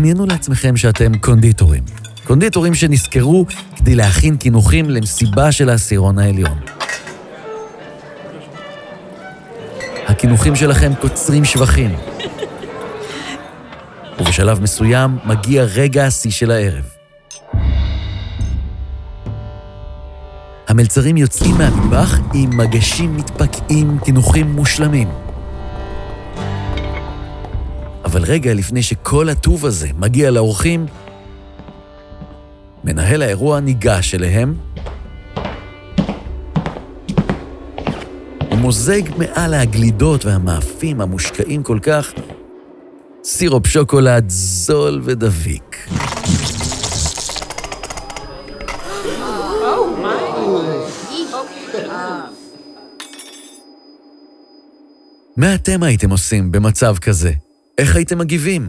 דמיינו לעצמכם שאתם קונדיטורים. קונדיטורים שנזכרו כדי להכין קינוחים למסיבה של העשירון העליון. הקינוחים שלכם קוצרים שבחים. ובשלב מסוים מגיע רגע השיא של הערב. המלצרים יוצאים מהמטבח עם מגשים מתפקעים, קינוחים מושלמים. אבל רגע לפני שכל הטוב הזה מגיע לאורחים, מנהל האירוע ניגש אליהם ומוזג מעל הגלידות והמאפים המושקעים כל כך סירופ שוקולד זול ודביק. מה אתם הייתם עושים במצב כזה? איך הייתם מגיבים?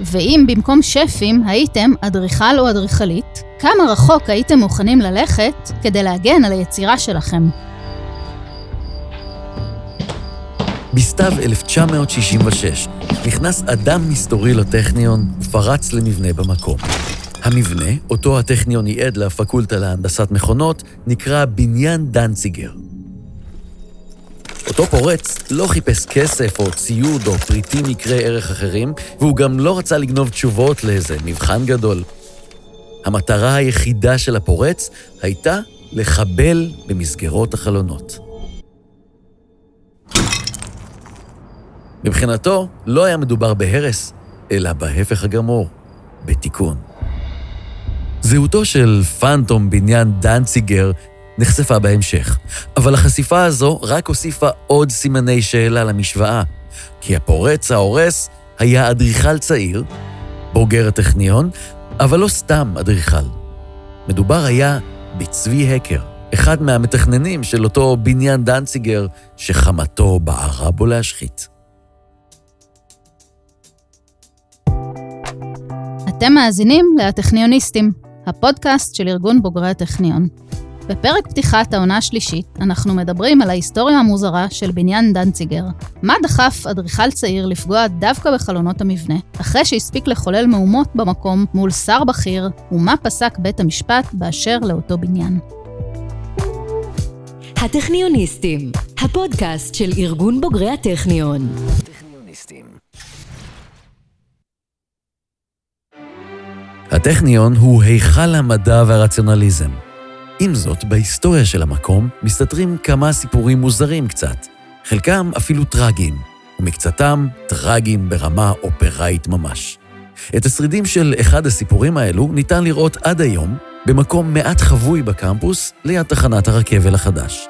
ואם במקום שפים הייתם אדריכל או אדריכלית, כמה רחוק הייתם מוכנים ללכת כדי להגן על היצירה שלכם? בסתיו 1966 נכנס אדם מסתורי לטכניון ופרץ למבנה במקום. המבנה, אותו הטכניון ייעד לפקולטה להנדסת מכונות, נקרא בניין דנציגר. אותו פורץ לא חיפש כסף או ציוד או פריטים יקרי ערך אחרים, והוא גם לא רצה לגנוב תשובות לאיזה מבחן גדול. המטרה היחידה של הפורץ הייתה לחבל במסגרות החלונות. מבחינתו, לא היה מדובר בהרס, אלא בהפך הגמור, בתיקון. זהותו של פנטום בניין דנציגר נחשפה בהמשך, אבל החשיפה הזו רק הוסיפה עוד סימני שאלה למשוואה, כי הפורץ ההורס היה אדריכל צעיר, בוגר הטכניון, אבל לא סתם אדריכל. מדובר היה בצבי הקר, אחד מהמתכננים של אותו בניין דנציגר שחמתו בערה בו להשחית. אתם מאזינים ל"הטכניוניסטים", הפודקאסט של ארגון בוגרי הטכניון. בפרק פתיחת העונה השלישית, אנחנו מדברים על ההיסטוריה המוזרה של בניין דנציגר. מה דחף אדריכל צעיר לפגוע דווקא בחלונות המבנה, אחרי שהספיק לחולל מהומות במקום מול שר בכיר, ומה פסק בית המשפט באשר לאותו בניין. הטכניוניסטים, הפודקאסט של ארגון בוגרי הטכניון. הטכניון הוא היכל המדע והרציונליזם. עם זאת, בהיסטוריה של המקום מסתתרים כמה סיפורים מוזרים קצת, חלקם אפילו טרגיים, ומקצתם טרגיים ברמה אופראית ממש. את השרידים של אחד הסיפורים האלו ניתן לראות עד היום במקום מעט חבוי בקמפוס ליד תחנת הרכבל החדש.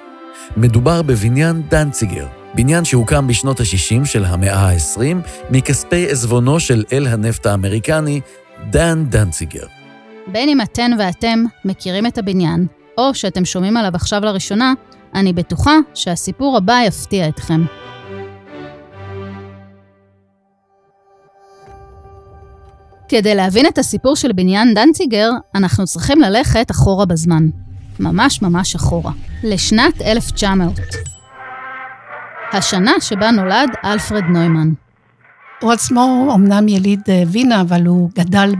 מדובר בבניין דנציגר, בניין שהוקם בשנות ה-60 של המאה ה-20 מכספי עזבונו של אל הנפט האמריקני דן דנציגר. בין אם אתן ואתם מכירים את הבניין, או שאתם שומעים עליו עכשיו לראשונה, אני בטוחה שהסיפור הבא יפתיע אתכם. כדי להבין את הסיפור של בניין דנציגר, אנחנו צריכים ללכת אחורה בזמן. ממש ממש אחורה. לשנת 1900. השנה שבה נולד אלפרד נוימן. הוא עצמו אמנם יליד וינה, אבל הוא גדל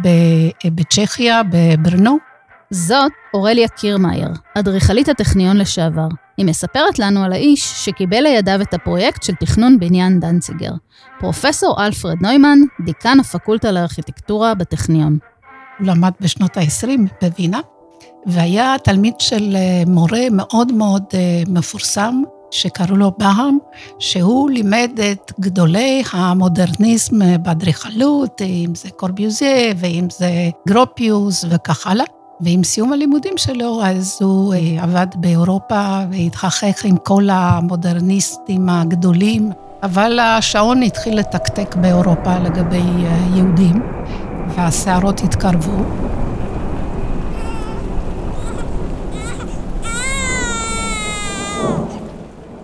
בצ'כיה, בברנו. זאת אורליה קירמאייר, אדריכלית הטכניון לשעבר. היא מספרת לנו על האיש שקיבל לידיו את הפרויקט של תכנון בניין דנציגר, פרופסור אלפרד נוימן, דיקן הפקולטה לארכיטקטורה בטכניון. הוא למד בשנות ה-20 בווינה, והיה תלמיד של אה, מורה מאוד מאוד מפורסם, שקראו לו באהם, שהוא לימד את גדולי המודרניזם באדריכלות, אם זה קורביוזיה ואם זה גרופיוס וכך הלאה. ועם סיום הלימודים שלו, אז הוא אה, עבד באירופה והתחכך עם כל המודרניסטים הגדולים, אבל השעון התחיל לתקתק באירופה לגבי אה, יהודים, והסערות התקרבו.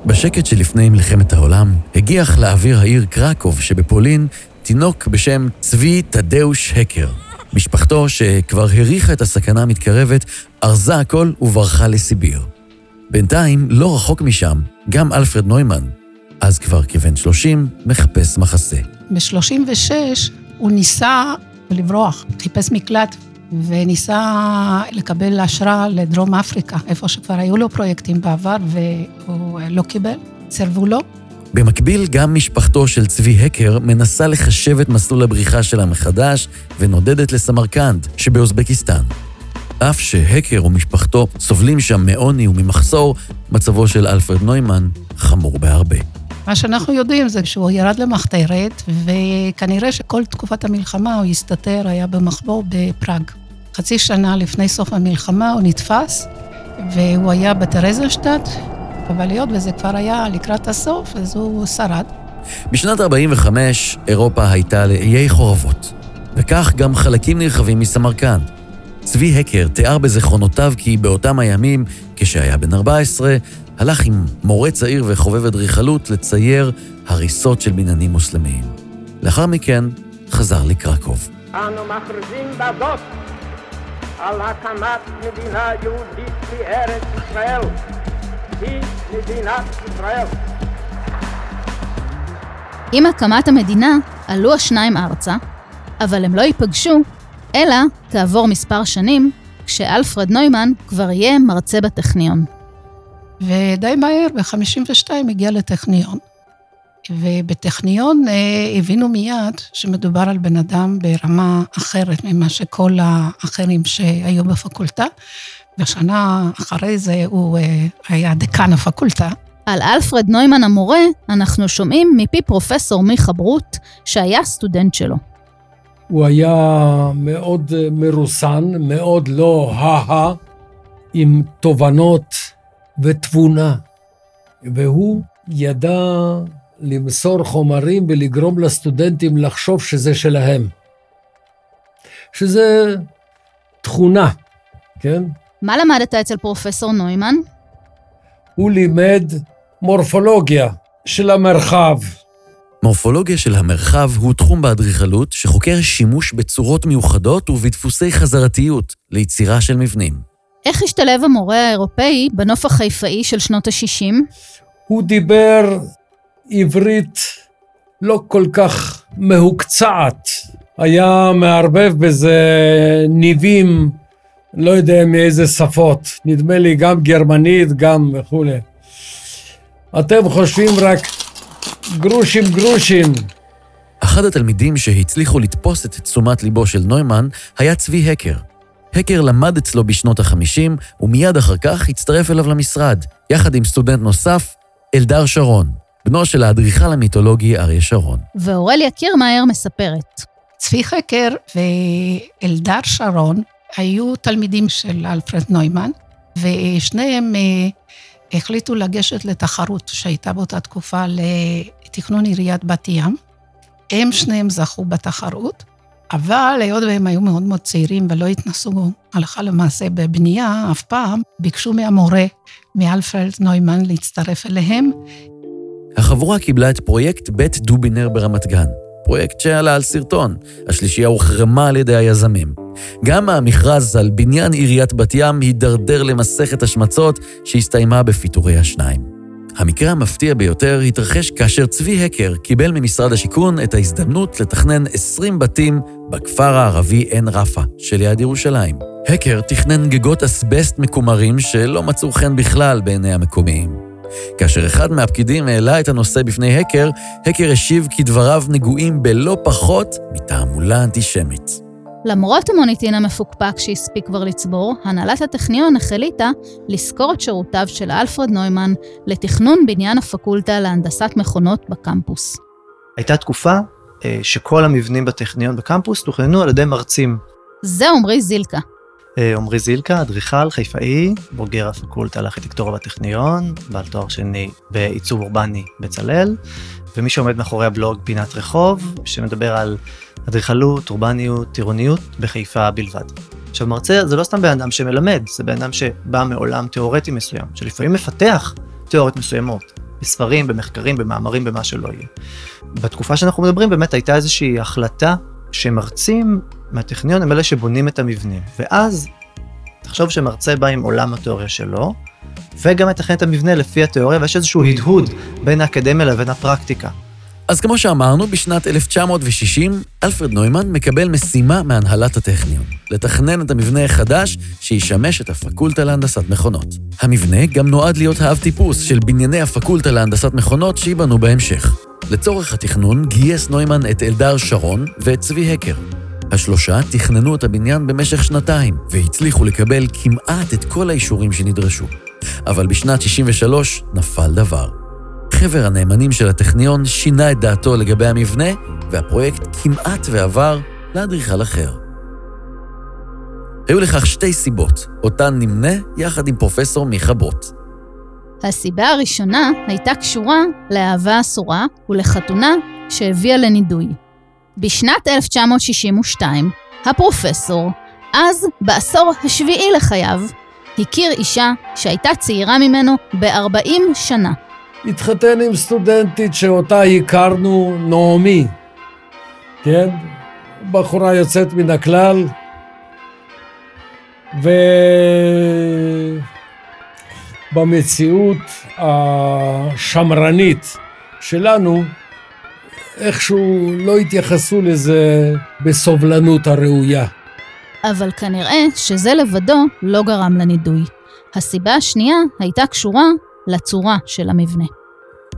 בשקט שלפני מלחמת העולם, הגיח לאוויר העיר קרקוב שבפולין תינוק בשם צבי תדאוש הקר. משפחתו, שכבר הריחה את הסכנה המתקרבת, ארזה הכל וברחה לסיביר. בינתיים, לא רחוק משם, גם אלפרד נוימן, אז כבר כבן 30, מחפש מחסה. ב-36 הוא ניסה ולברוח. חיפש מקלט וניסה לקבל אשרה לדרום אפריקה, איפה שכבר היו לו פרויקטים בעבר והוא לא קיבל, סירבו לו. במקביל, גם משפחתו של צבי הקר מנסה לחשב את מסלול הבריחה שלה מחדש ונודדת לסמרקנד שבאוזבקיסטן. אף שהקר ומשפחתו סובלים שם מעוני וממחסור, מצבו של אלפרד נוימן חמור בהרבה. מה שאנחנו יודעים זה שהוא ירד למחתרת, וכנראה שכל תקופת המלחמה הוא הסתתר, היה במחבור בפראג. חצי שנה לפני סוף המלחמה הוא נתפס, והוא היה בטרזנשטט, אבל היות וזה כבר היה לקראת הסוף, אז הוא שרד. בשנת 45' אירופה הייתה לאיי חורבות, וכך גם חלקים נרחבים מסמרקנד. צבי הקר תיאר בזיכרונותיו כי באותם הימים, כשהיה בן 14, הלך עם מורה צעיר וחובב אדריכלות לצייר הריסות של בניינים מוסלמיים. לאחר מכן חזר לקרקוב. אנו מכריזים בזאת על הקמת מדינה יהודית בארץ ישראל. היא מדינת ישראל. עם הקמת המדינה עלו השניים ארצה, אבל הם לא ייפגשו, אלא כעבור מספר שנים, כשאלפרד נוימן כבר יהיה מרצה בטכניון. ודי מהר, ב-52 הגיע לטכניון. ובטכניון אה, הבינו מיד שמדובר על בן אדם ברמה אחרת ממה שכל האחרים שהיו בפקולטה. ושנה אחרי זה הוא אה, היה דקן הפקולטה. על אלפרד נוימן המורה אנחנו שומעים מפי פרופסור מיכה ברוט, שהיה סטודנט שלו. הוא היה מאוד אה, מרוסן, מאוד לא הא-הא, עם תובנות ותבונה. והוא ידע למסור חומרים ולגרום לסטודנטים לחשוב שזה שלהם. שזה תכונה, כן? מה למדת אצל פרופסור נוימן? הוא לימד מורפולוגיה של המרחב. מורפולוגיה של המרחב הוא תחום באדריכלות שחוקר שימוש בצורות מיוחדות ובדפוסי חזרתיות ליצירה של מבנים. איך השתלב המורה האירופאי בנוף החיפאי של שנות ה-60? הוא דיבר עברית לא כל כך מהוקצעת. היה מערבב בזה ניבים, לא יודע מאיזה שפות. נדמה לי גם גרמנית, גם וכולי. אתם חושבים רק גרושים גרושים. אחד התלמידים שהצליחו לתפוס את תשומת ליבו של נוימן היה צבי הקר. הקר למד אצלו בשנות ה-50, ומיד אחר כך הצטרף אליו למשרד, יחד עם סטודנט נוסף, אלדר שרון, בנו של האדריכל המיתולוגי אריה שרון. ואורליה קירמאייר מספרת. צבי חקר ואלדר שרון היו תלמידים של אלפרד נוימן, ושניהם אה, החליטו לגשת לתחרות שהייתה באותה תקופה לתכנון עיריית בת ים. הם שניהם זכו בתחרות, אבל היות והם היו מאוד מאוד צעירים ולא התנסו הלכה למעשה בבנייה אף פעם, ביקשו מהמורה, מאלפרד נוימן, להצטרף אליהם. החבורה קיבלה את פרויקט בית דובינר ברמת גן, פרויקט שעלה על סרטון. השלישייה הוחרמה על ידי היזמים. גם המכרז על בניין עיריית בת ים הידרדר למסכת השמצות שהסתיימה בפיטורי השניים. המקרה המפתיע ביותר התרחש כאשר צבי הקר קיבל ממשרד השיכון את ההזדמנות לתכנן 20 בתים בכפר הערבי עין רפה שליד ירושלים. הקר תכנן גגות אסבסט מקומרים שלא מצאו חן בכלל בעיני המקומיים. כאשר אחד מהפקידים העלה את הנושא בפני הקר, הקר השיב כי דבריו נגועים בלא פחות מתעמולה אנטישמית. למרות המוניטין המפוקפק שהספיק כבר לצבור, הנהלת הטכניון החליטה לשכור את שירותיו של אלפרד נוימן לתכנון בניין הפקולטה להנדסת מכונות בקמפוס. הייתה תקופה אה, שכל המבנים בטכניון בקמפוס תוכננו על ידי מרצים. זה עמרי זילקה. אה, עמרי זילקה, אדריכל חיפאי, בוגר הפקולטה לארכיטקטורה בטכניון, בעל תואר שני בעיצוב אורבני בצלאל, ומי שעומד מאחורי הבלוג פינת רחוב, שמדבר על אדריכלות, אורבניות, עירוניות בחיפה בלבד. עכשיו מרצה זה לא סתם בן אדם שמלמד, זה בן אדם שבא מעולם תיאורטי מסוים, שלפעמים מפתח תיאוריות מסוימות, בספרים, במחקרים, במאמרים, במה שלא יהיה. בתקופה שאנחנו מדברים באמת הייתה איזושהי החלטה שמרצים מהטכניון הם אלה שבונים את המבנים. ואז, תחשוב שמרצה בא עם עולם התיאוריה שלו, וגם מתכנן את המבנה לפי התיאוריה, ויש איזשהו הדהוד בין האקדמיה לבין הפרקטיקה. אז כמו שאמרנו, בשנת 1960, אלפרד נוימן מקבל משימה מהנהלת הטכניון, לתכנן את המבנה החדש שישמש את הפקולטה להנדסת מכונות. המבנה גם נועד להיות האב טיפוס של בנייני הפקולטה להנדסת מכונות שייבנו בהמשך. לצורך התכנון גייס נוימן את אלדר שרון ואת צבי הקר. השלושה תכננו את הבניין במשך שנתיים, והצליחו לקבל כמעט את כל האישורים שנדרשו. אבל בשנת 63 נפל דבר. חבר הנאמנים של הטכניון שינה את דעתו לגבי המבנה, והפרויקט כמעט ועבר לאדריכל אחר. היו לכך שתי סיבות, אותן נמנה יחד עם פרופסור מיכה ברוט. הסיבה הראשונה הייתה קשורה לאהבה אסורה ולחתונה שהביאה לנידוי. בשנת 1962, הפרופסור, אז בעשור השביעי לחייו, הכיר אישה שהייתה צעירה ממנו ב-40 שנה. התחתן עם סטודנטית שאותה הכרנו, נעמי, כן? בחורה יוצאת מן הכלל, ובמציאות השמרנית שלנו, איכשהו לא התייחסו לזה בסובלנות הראויה. אבל כנראה שזה לבדו לא גרם לנידוי. הסיבה השנייה הייתה קשורה לצורה של המבנה.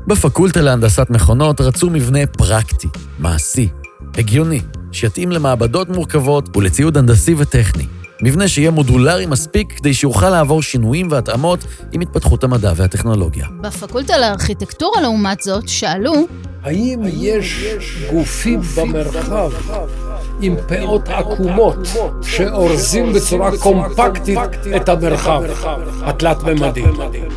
בפקולטה להנדסת מכונות רצו מבנה פרקטי, מעשי, הגיוני, שיתאים למעבדות מורכבות ולציוד הנדסי וטכני. מבנה שיהיה מודולרי מספיק כדי שיוכל לעבור שינויים והתאמות עם התפתחות המדע והטכנולוגיה. בפקולטה לארכיטקטורה, לעומת זאת, שאלו האם יש גופים במרחב עם פאות עקומות שאורזים בצורה קומפקטית את המרחב התלת-ממדי?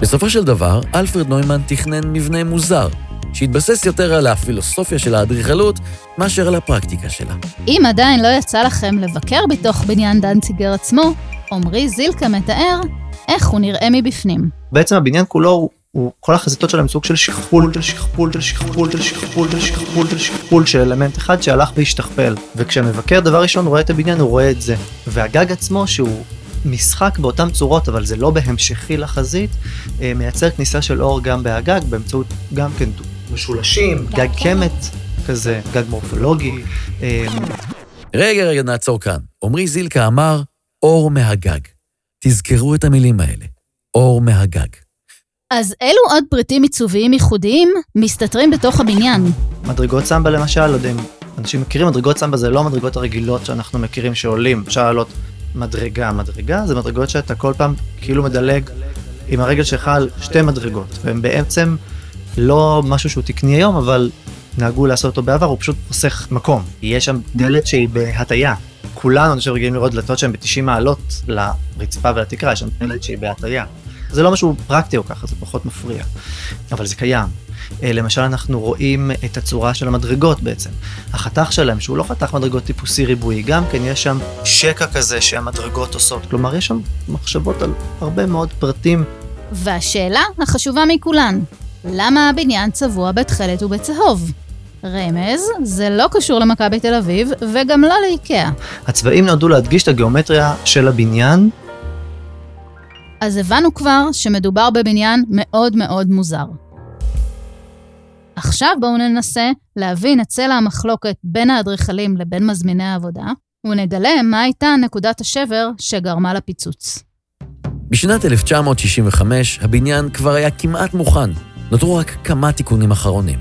בסופו של דבר, אלפרד נוימן תכנן מבנה מוזר, שהתבסס יותר על הפילוסופיה של האדריכלות מאשר על הפרקטיקה שלה. אם עדיין לא יצא לכם לבקר בתוך בניין דנציגר עצמו, עמרי זילקה מתאר איך הוא נראה מבפנים. בעצם הבניין כולו הוא, כל החזיתות שלהם סוג של שכפול של שכפול של שכפול של שכפול של שכפול של שכפול של אלמנט אחד שהלך והשתכפל. וכשהמבקר דבר ראשון רואה את הבניין הוא רואה את זה. והגג עצמו שהוא משחק באותן צורות אבל זה לא בהמשכי לחזית, אה, מייצר כניסה של אור גם בהגג באמצעות גם כן משולשים, גג קמת כזה, גג מורפולוגי. אה, רגע, רגע, נעצור כאן. עמרי זילקה אמר, אור מהגג. תזכרו את המילים האלה, אור מהגג. אז אילו עוד פריטים עיצוביים ייחודיים מסתתרים בתוך הבניין? מדרגות סמבה למשל, לא יודע אם אנשים מכירים, מדרגות סמבה זה לא המדרגות הרגילות שאנחנו מכירים שעולים, אפשר לעלות מדרגה מדרגה, זה מדרגות שאתה כל פעם כאילו מדלג עם הרגל שלך על שתי מדרגות, והן בעצם לא משהו שהוא תקני היום, אבל נהגו לעשות אותו בעבר, הוא פשוט חוסך מקום. יש שם דלת שהיא בהטייה. כולנו, אני חושב, רגילים לראות דלתות שהן ב-90 מעלות לרצפה ולתקרה, יש שם דלת שהיא בהטייה. זה לא משהו פרקטי או ככה, זה פחות מפריע, אבל זה קיים. אה, למשל, אנחנו רואים את הצורה של המדרגות בעצם. החתך שלהם, שהוא לא חתך מדרגות טיפוסי ריבועי, גם כן יש שם שקע כזה שהמדרגות עושות. כלומר, יש שם מחשבות על הרבה מאוד פרטים. והשאלה החשובה מכולן, למה הבניין צבוע בתכלת ובצהוב? רמז, זה לא קשור למכבי תל אביב, וגם לא לאיקאה. הצבעים נועדו להדגיש את הגיאומטריה של הבניין. אז הבנו כבר שמדובר בבניין מאוד מאוד מוזר. עכשיו בואו ננסה להבין את צלע המחלוקת בין האדריכלים לבין מזמיני העבודה, ונגלה מה הייתה נקודת השבר שגרמה לפיצוץ. בשנת 1965 הבניין כבר היה כמעט מוכן, נותרו רק כמה תיקונים אחרונים.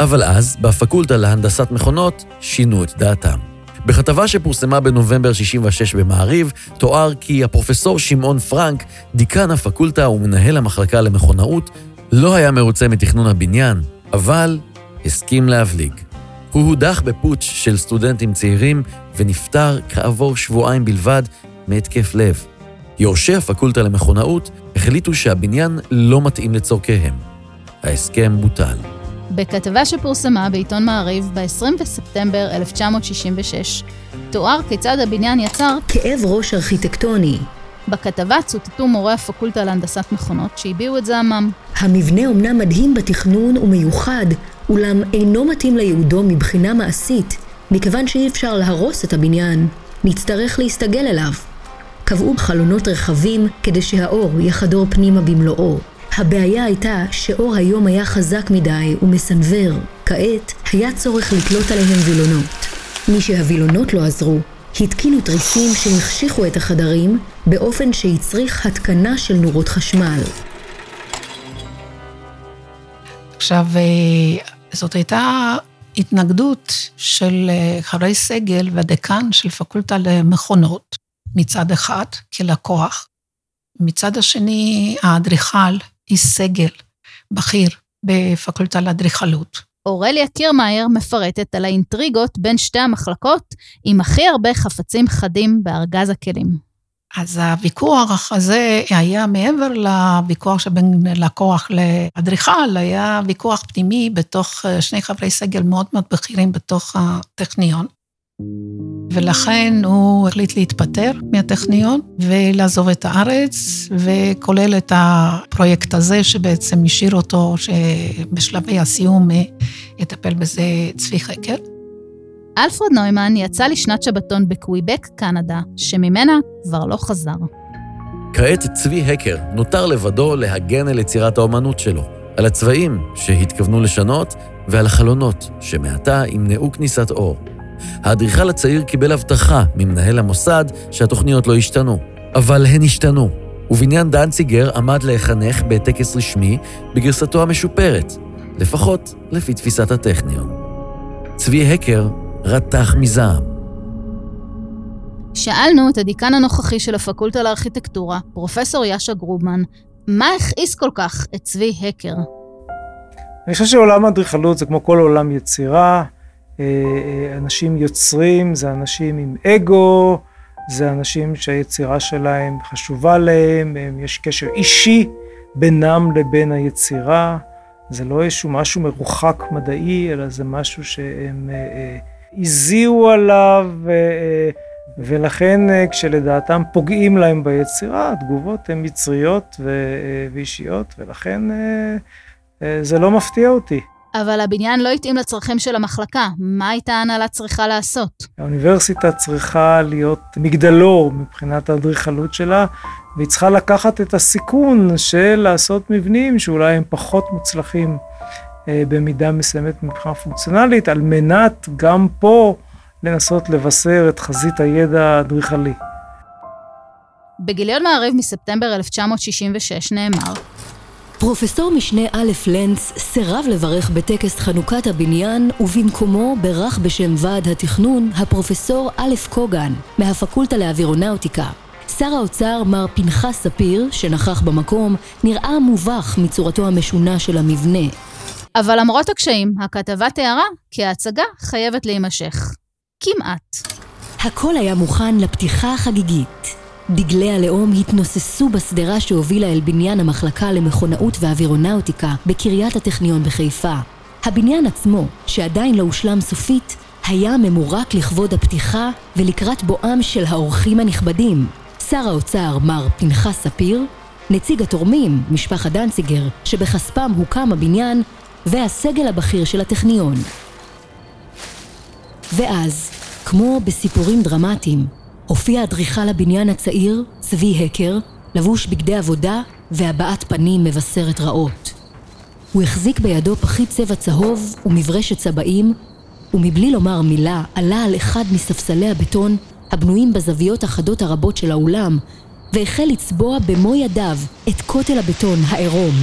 אבל אז, בפקולטה להנדסת מכונות, שינו את דעתם. בכתבה שפורסמה בנובמבר 66 במעריב, תואר כי הפרופסור שמעון פרנק, דיקן הפקולטה ומנהל המחלקה למכונאות, לא היה מרוצה מתכנון הבניין, אבל הסכים להבליג. הוא הודח בפוטש של סטודנטים צעירים ונפטר כעבור שבועיים בלבד מהתקף לב. יורשי הפקולטה למכונאות החליטו שהבניין לא מתאים לצורכיהם. ההסכם בוטל. בכתבה שפורסמה בעיתון מעריב ב-20 בספטמבר 1966, תואר כיצד הבניין יצר כאב ראש ארכיטקטוני. בכתבה צוטטו מורי הפקולטה להנדסת מכונות שהביעו את זעמם. המבנה אומנם מדהים בתכנון ומיוחד, אולם אינו מתאים לייעודו מבחינה מעשית, מכיוון שאי אפשר להרוס את הבניין. נצטרך להסתגל אליו. קבעו חלונות רחבים כדי שהאור יחדור פנימה במלואו. הבעיה הייתה שאור היום היה חזק מדי ומסנוור, כעת היה צורך לתלות עליהם וילונות. מי שהווילונות לא עזרו, התקינו תריסים שהחשיכו את החדרים באופן שהצריך התקנה של נורות חשמל. עכשיו, אה, זאת הייתה התנגדות של אה, חברי סגל והדיקן של פקולטה למכונות, מצד אחד, כלקוח. מצד השני, האדריכל, איש סגל, בכיר, בפקולטה לאדריכלות. אורליה קירמאייר מפרטת על האינטריגות בין שתי המחלקות עם הכי הרבה חפצים חדים בארגז הכלים. אז הוויכוח הזה היה מעבר לוויכוח שבין לקוח לאדריכל, היה ויכוח פנימי בתוך אה, שני חברי סגל מאוד מאוד בכירים בתוך הטכניון. ולכן הוא החליט להתפטר מהטכניון ולעזוב את הארץ, וכולל את הפרויקט הזה שבעצם השאיר אותו, שבשלבי הסיום אה, יטפל בזה צבי חקר. אלפרד נוימן יצא לשנת שבתון בקוויבק, קנדה, שממנה כבר לא חזר. כעת צבי הקר נותר לבדו להגן על יצירת האומנות שלו, על הצבעים שהתכוונו לשנות ועל החלונות שמעתה ימנעו כניסת אור. האדריכל הצעיר קיבל הבטחה ממנהל המוסד שהתוכניות לא השתנו, אבל הן השתנו, ובניין דנציגר עמד להיחנך בטקס רשמי בגרסתו המשופרת, לפחות לפי תפיסת הטכניון. צבי הקר רתח מזעם. שאלנו את הדיקן הנוכחי של הפקולטה לארכיטקטורה, פרופסור יאשה גרובמן, מה הכעיס כל כך את צבי הקר? אני חושב שעולם האדריכלות זה כמו כל עולם יצירה, אנשים יוצרים זה אנשים עם אגו, זה אנשים שהיצירה שלהם חשובה להם, יש קשר אישי בינם לבין היצירה, זה לא איזשהו משהו מרוחק מדעי, אלא זה משהו שהם אה, הזיעו עליו, ולכן כשלדעתם פוגעים להם ביצירה, התגובות הן יצריות ואישיות, ולכן זה לא מפתיע אותי. אבל הבניין לא התאים לצרכים של המחלקה. מה הייתה ההנהלה צריכה לעשות? האוניברסיטה צריכה להיות מגדלור מבחינת האדריכלות שלה, והיא צריכה לקחת את הסיכון של לעשות מבנים שאולי הם פחות מוצלחים אה, במידה מסוימת מבחינה פונקציונלית, על מנת גם פה לנסות לבשר את חזית הידע האדריכלי. בגיליון מעריב מספטמבר 1966 נאמר פרופסור משנה א' לנץ סירב לברך בטקס חנוכת הבניין ובמקומו ברך בשם ועד התכנון הפרופסור א' קוגן מהפקולטה לאווירונאוטיקה. שר האוצר מר פנחס ספיר, שנכח במקום, נראה מובך מצורתו המשונה של המבנה. אבל למרות הקשיים, הכתבה תיארה כי ההצגה חייבת להימשך. כמעט. הכל היה מוכן לפתיחה החגיגית. דגלי הלאום התנוססו בשדרה שהובילה אל בניין המחלקה למכונאות ואווירונאוטיקה בקריית הטכניון בחיפה. הבניין עצמו, שעדיין לא הושלם סופית, היה ממורק לכבוד הפתיחה ולקראת בואם של האורחים הנכבדים. שר האוצר, מר פנחס ספיר, נציג התורמים, משפחת דנציגר, שבכספם הוקם הבניין, והסגל הבכיר של הטכניון. ואז, כמו בסיפורים דרמטיים, הופיע אדריכל הבניין הצעיר, צבי הקר, לבוש בגדי עבודה והבעת פנים מבשרת רעות. הוא החזיק בידו פחית צבע צהוב ומברשת צבעים, ומבלי לומר מילה עלה על אחד מספסלי הבטון הבנויים בזוויות החדות הרבות של האולם, והחל לצבוע במו ידיו את כותל הבטון העירום.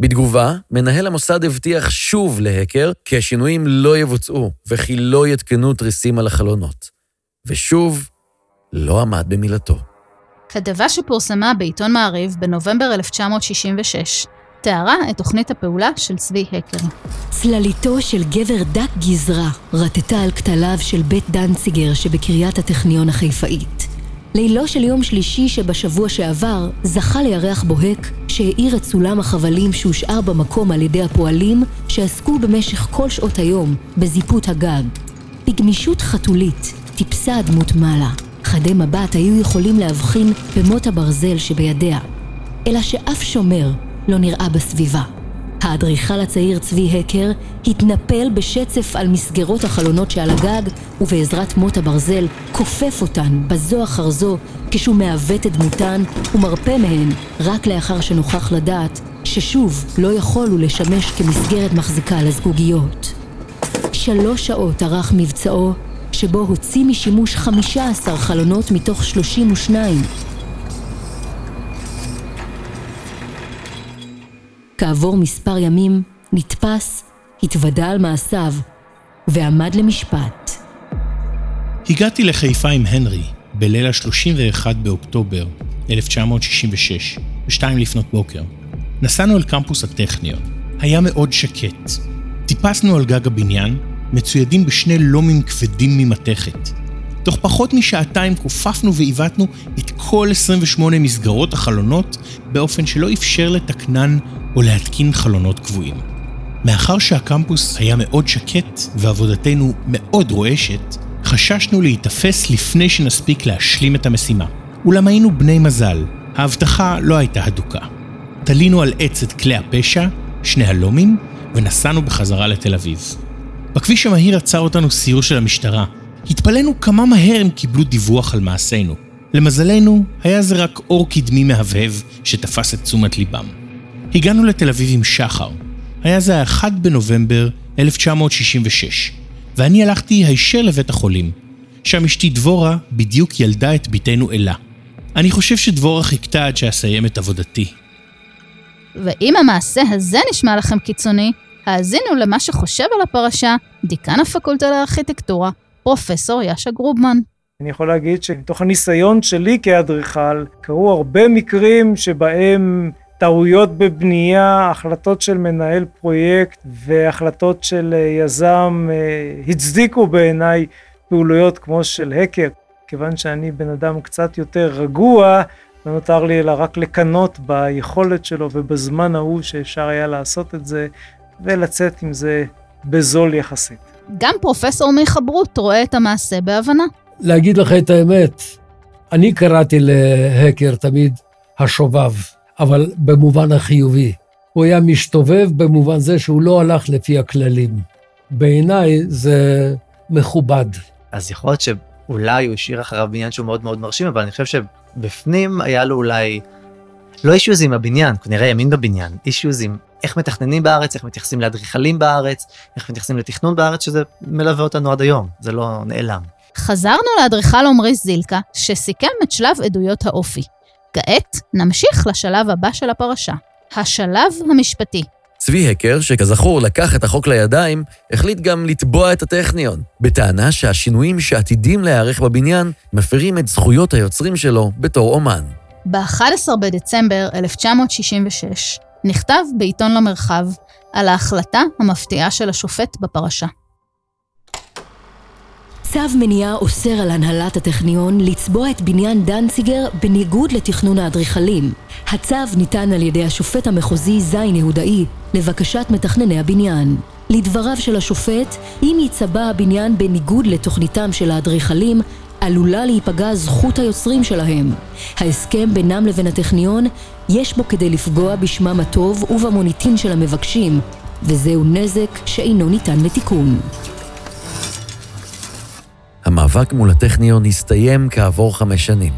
בתגובה, מנהל המוסד הבטיח שוב להקר כי השינויים לא יבוצעו וכי לא יתקנו תריסים על החלונות. ושוב, לא עמד במילתו. כתבה שפורסמה בעיתון מעריב בנובמבר 1966 תיארה את תוכנית הפעולה של צבי הקר. צלליתו של גבר דק גזרה רטטה על כתליו של בית דנציגר שבקריית הטכניון החיפאית. לילו של יום שלישי שבשבוע שעבר זכה לירח בוהק שהאיר את סולם החבלים שהושאר במקום על ידי הפועלים שעסקו במשך כל שעות היום בזיפות הגג. בגמישות חתולית טיפסה הדמות מעלה. חדי מבט היו יכולים להבחין במוט הברזל שבידיה, אלא שאף שומר לא נראה בסביבה. האדריכל הצעיר צבי הקר התנפל בשצף על מסגרות החלונות שעל הגג, ובעזרת מוט הברזל כופף אותן בזו אחר זו, כשהוא מעוות את דמותן ומרפה מהן, רק לאחר שנוכח לדעת ששוב לא יכול הוא לשמש כמסגרת מחזיקה לזגוגיות. שלוש שעות ארך מבצעו, שבו הוציא משימוש 15 חלונות מתוך 32. כעבור מספר ימים, נתפס, התוודה על מעשיו, ועמד למשפט. הגעתי לחיפה עם הנרי בליל ה-31 באוקטובר 1966, בשתיים לפנות בוקר. נסענו אל קמפוס הטכניון. היה מאוד שקט. טיפסנו על גג הבניין, מצוידים בשני לומים כבדים ממתכת. תוך פחות משעתיים כופפנו ועיוותנו את כל 28 מסגרות החלונות באופן שלא אפשר לתקנן או להתקין חלונות קבועים. מאחר שהקמפוס היה מאוד שקט ועבודתנו מאוד רועשת, חששנו להיתפס לפני שנספיק להשלים את המשימה. אולם היינו בני מזל, ההבטחה לא הייתה הדוקה. תלינו על עץ את כלי הפשע, שני הלומים, ונסענו בחזרה לתל אביב. בכביש המהיר עצר אותנו סיור של המשטרה. התפלאנו כמה מהר הם קיבלו דיווח על מעשינו. למזלנו, היה זה רק אור קדמי מהבהב שתפס את תשומת ליבם. הגענו לתל אביב עם שחר. היה זה ה-1 בנובמבר 1966, ואני הלכתי הישר לבית החולים. שם אשתי דבורה בדיוק ילדה את בתנו אלה. אני חושב שדבורה חיכתה עד שאסיים את עבודתי. ואם המעשה הזה נשמע לכם קיצוני, האזינו למה שחושב על הפרשה דיקן הפקולטה לארכיטקטורה, פרופסור יאשה גרובמן. אני יכול להגיד שמתוך הניסיון שלי כאדריכל, קרו הרבה מקרים שבהם טעויות בבנייה, החלטות של מנהל פרויקט והחלטות של יזם אה, הצדיקו בעיניי פעולויות כמו של הקר. כיוון שאני בן אדם קצת יותר רגוע, לא נותר לי אלא רק לקנות ביכולת שלו ובזמן ההוא שאפשר היה לעשות את זה, ולצאת עם זה בזול יחסית. גם פרופסור מיכה ברוט רואה את המעשה בהבנה. להגיד לך את האמת, אני קראתי להקר תמיד השובב, אבל במובן החיובי. הוא היה משתובב במובן זה שהוא לא הלך לפי הכללים. בעיניי זה מכובד. אז יכול להיות שאולי הוא השאיר אחריו בניין שהוא מאוד מאוד מרשים, אבל אני חושב שבפנים היה לו אולי, לא אישוז עם הבניין, כנראה ימין בבניין, אישוז עם איך מתכננים בארץ, איך מתייחסים לאדריכלים בארץ, איך מתייחסים לתכנון בארץ, שזה מלווה אותנו עד היום, זה לא נעלם. חזרנו לאדריכל עמרי זילקה, שסיכם את שלב עדויות האופי. כעת נמשיך לשלב הבא של הפרשה, השלב המשפטי. צבי הקר, שכזכור לקח את החוק לידיים, החליט גם לתבוע את הטכניון, בטענה שהשינויים שעתידים להיערך בבניין מפרים את זכויות היוצרים שלו בתור אומן. ב-11 בדצמבר 1966 נכתב בעיתון למרחב על ההחלטה המפתיעה של השופט בפרשה. צו מניעה אוסר על הנהלת הטכניון לצבוע את בניין דנציגר בניגוד לתכנון האדריכלים. הצו ניתן על ידי השופט המחוזי זין יהודאי לבקשת מתכנני הבניין. לדבריו של השופט, אם יצבע הבניין בניגוד לתוכניתם של האדריכלים, עלולה להיפגע זכות היוצרים שלהם. ההסכם בינם לבין הטכניון, יש בו כדי לפגוע בשמם הטוב ובמוניטין של המבקשים, וזהו נזק שאינו ניתן לתיקון. המאבק מול הטכניון הסתיים כעבור חמש שנים.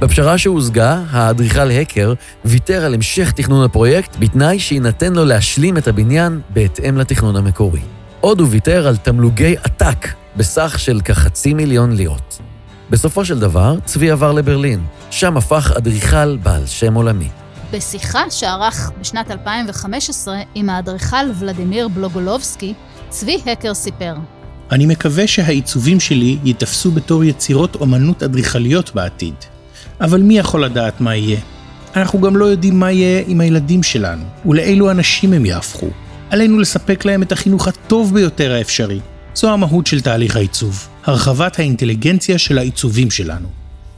בפשרה שהושגה, האדריכל הקר ויתר על המשך תכנון הפרויקט בתנאי שיינתן לו להשלים את הבניין בהתאם לתכנון המקורי. עוד הוא ויתר על תמלוגי עתק בסך של כחצי מיליון לירות. בסופו של דבר, צבי עבר לברלין, שם הפך אדריכל בעל שם עולמי. בשיחה שערך בשנת 2015 עם האדריכל ולדימיר בלוגולובסקי, צבי הקר סיפר: אני מקווה שהעיצובים שלי ייתפסו בתור יצירות אומנות אדריכליות בעתיד. אבל מי יכול לדעת מה יהיה? אנחנו גם לא יודעים מה יהיה עם הילדים שלנו, ולאילו אנשים הם יהפכו. עלינו לספק להם את החינוך הטוב ביותר האפשרי. זו המהות של תהליך העיצוב, הרחבת האינטליגנציה של העיצובים שלנו.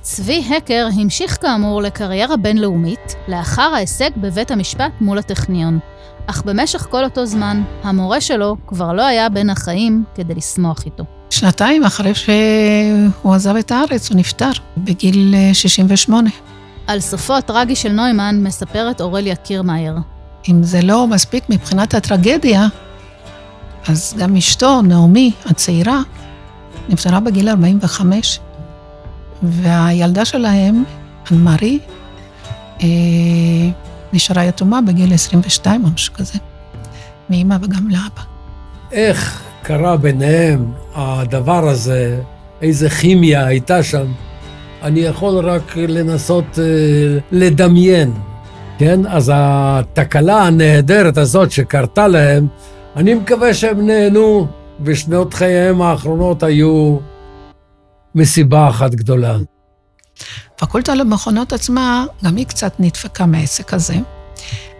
צבי הקר המשיך כאמור לקריירה בינלאומית לאחר ההישג בבית המשפט מול הטכניון. אך במשך כל אותו זמן, המורה שלו כבר לא היה בין החיים כדי לשמוח איתו. שנתיים אחרי שהוא עזב את הארץ, הוא נפטר בגיל 68. על סופו הטרגי של נוימן מספרת אורליה קירמאייר. אם זה לא מספיק מבחינת הטרגדיה, אז גם אשתו, נעמי, הצעירה, נפטרה בגיל 45, והילדה שלהם, אנמרי, אה, נשארה יתומה בגיל 22 או משהו כזה, מאמא וגם לאבא. איך קרה ביניהם הדבר הזה, איזה כימיה הייתה שם, אני יכול רק לנסות אה, לדמיין, כן? אז התקלה הנהדרת הזאת שקרתה להם, אני מקווה שהם נהנו, ושנות חייהם האחרונות היו מסיבה אחת גדולה. פקולטה למכונות עצמה, גם היא קצת נדפקה מהעסק הזה,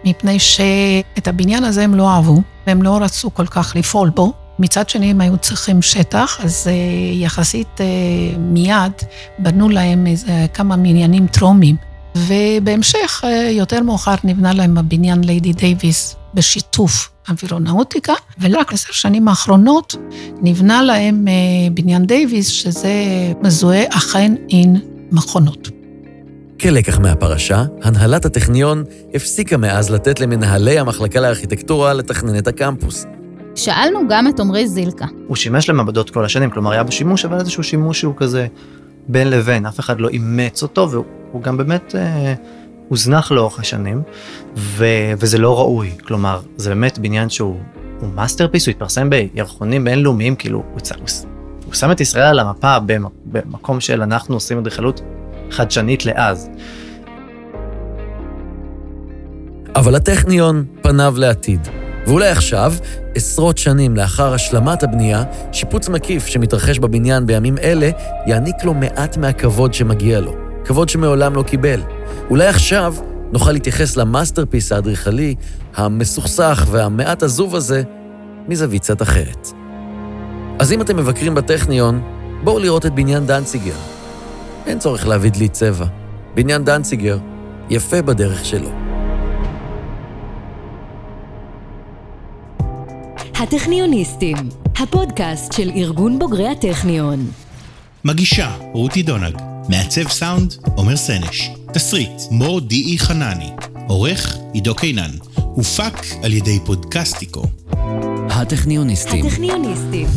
מפני שאת הבניין הזה הם לא אהבו, והם לא רצו כל כך לפעול בו. מצד שני, הם היו צריכים שטח, אז אה, יחסית אה, מיד בנו להם איזה כמה בניינים טרומיים. ובהמשך, אה, יותר מאוחר נבנה להם הבניין ליידי דייוויס בשיתוף אווירונאוטיקה, ורק עשר שנים האחרונות נבנה להם אה, בניין דייוויס, שזה מזוהה אכן עם מכונות. כלקח מהפרשה, הנהלת הטכניון הפסיקה מאז לתת למנהלי המחלקה לארכיטקטורה לתכנן את הקמפוס. שאלנו גם את עמרי זילקה. הוא שימש למעבדות כל השנים, כלומר היה בשימוש, אבל איזשהו שימוש שהוא כזה בין לבין, אף אחד לא אימץ אותו, והוא גם באמת אה, הוזנח לאורך השנים, ו, וזה לא ראוי, כלומר, זה באמת בניין שהוא masterpiece, הוא התפרסם בירחונים בינלאומיים, כאילו, הוא, הוא, הוא שם את ישראל על המפה במקום של אנחנו עושים אדריכלות חדשנית לאז. אבל הטכניון פניו לעתיד. ואולי עכשיו, עשרות שנים לאחר השלמת הבנייה, שיפוץ מקיף שמתרחש בבניין בימים אלה, יעניק לו מעט מהכבוד שמגיע לו. כבוד שמעולם לא קיבל. אולי עכשיו נוכל להתייחס ל masterpiece האדריכלי, המסוכסך והמעט עזוב הזה, מזווית קצת אחרת. אז אם אתם מבקרים בטכניון, בואו לראות את בניין דנציגר. אין צורך להביא דלי צבע. בניין דנציגר יפה בדרך שלו. הטכניוניסטים, הפודקאסט של ארגון בוגרי הטכניון. מגישה רותי דונג, מעצב סאונד עומר סנש, תסריט מור די.אי חנני, עורך עידו קינן, הופק על ידי פודקסטיקו. הטכניוניסטים. הטכניוניסטים.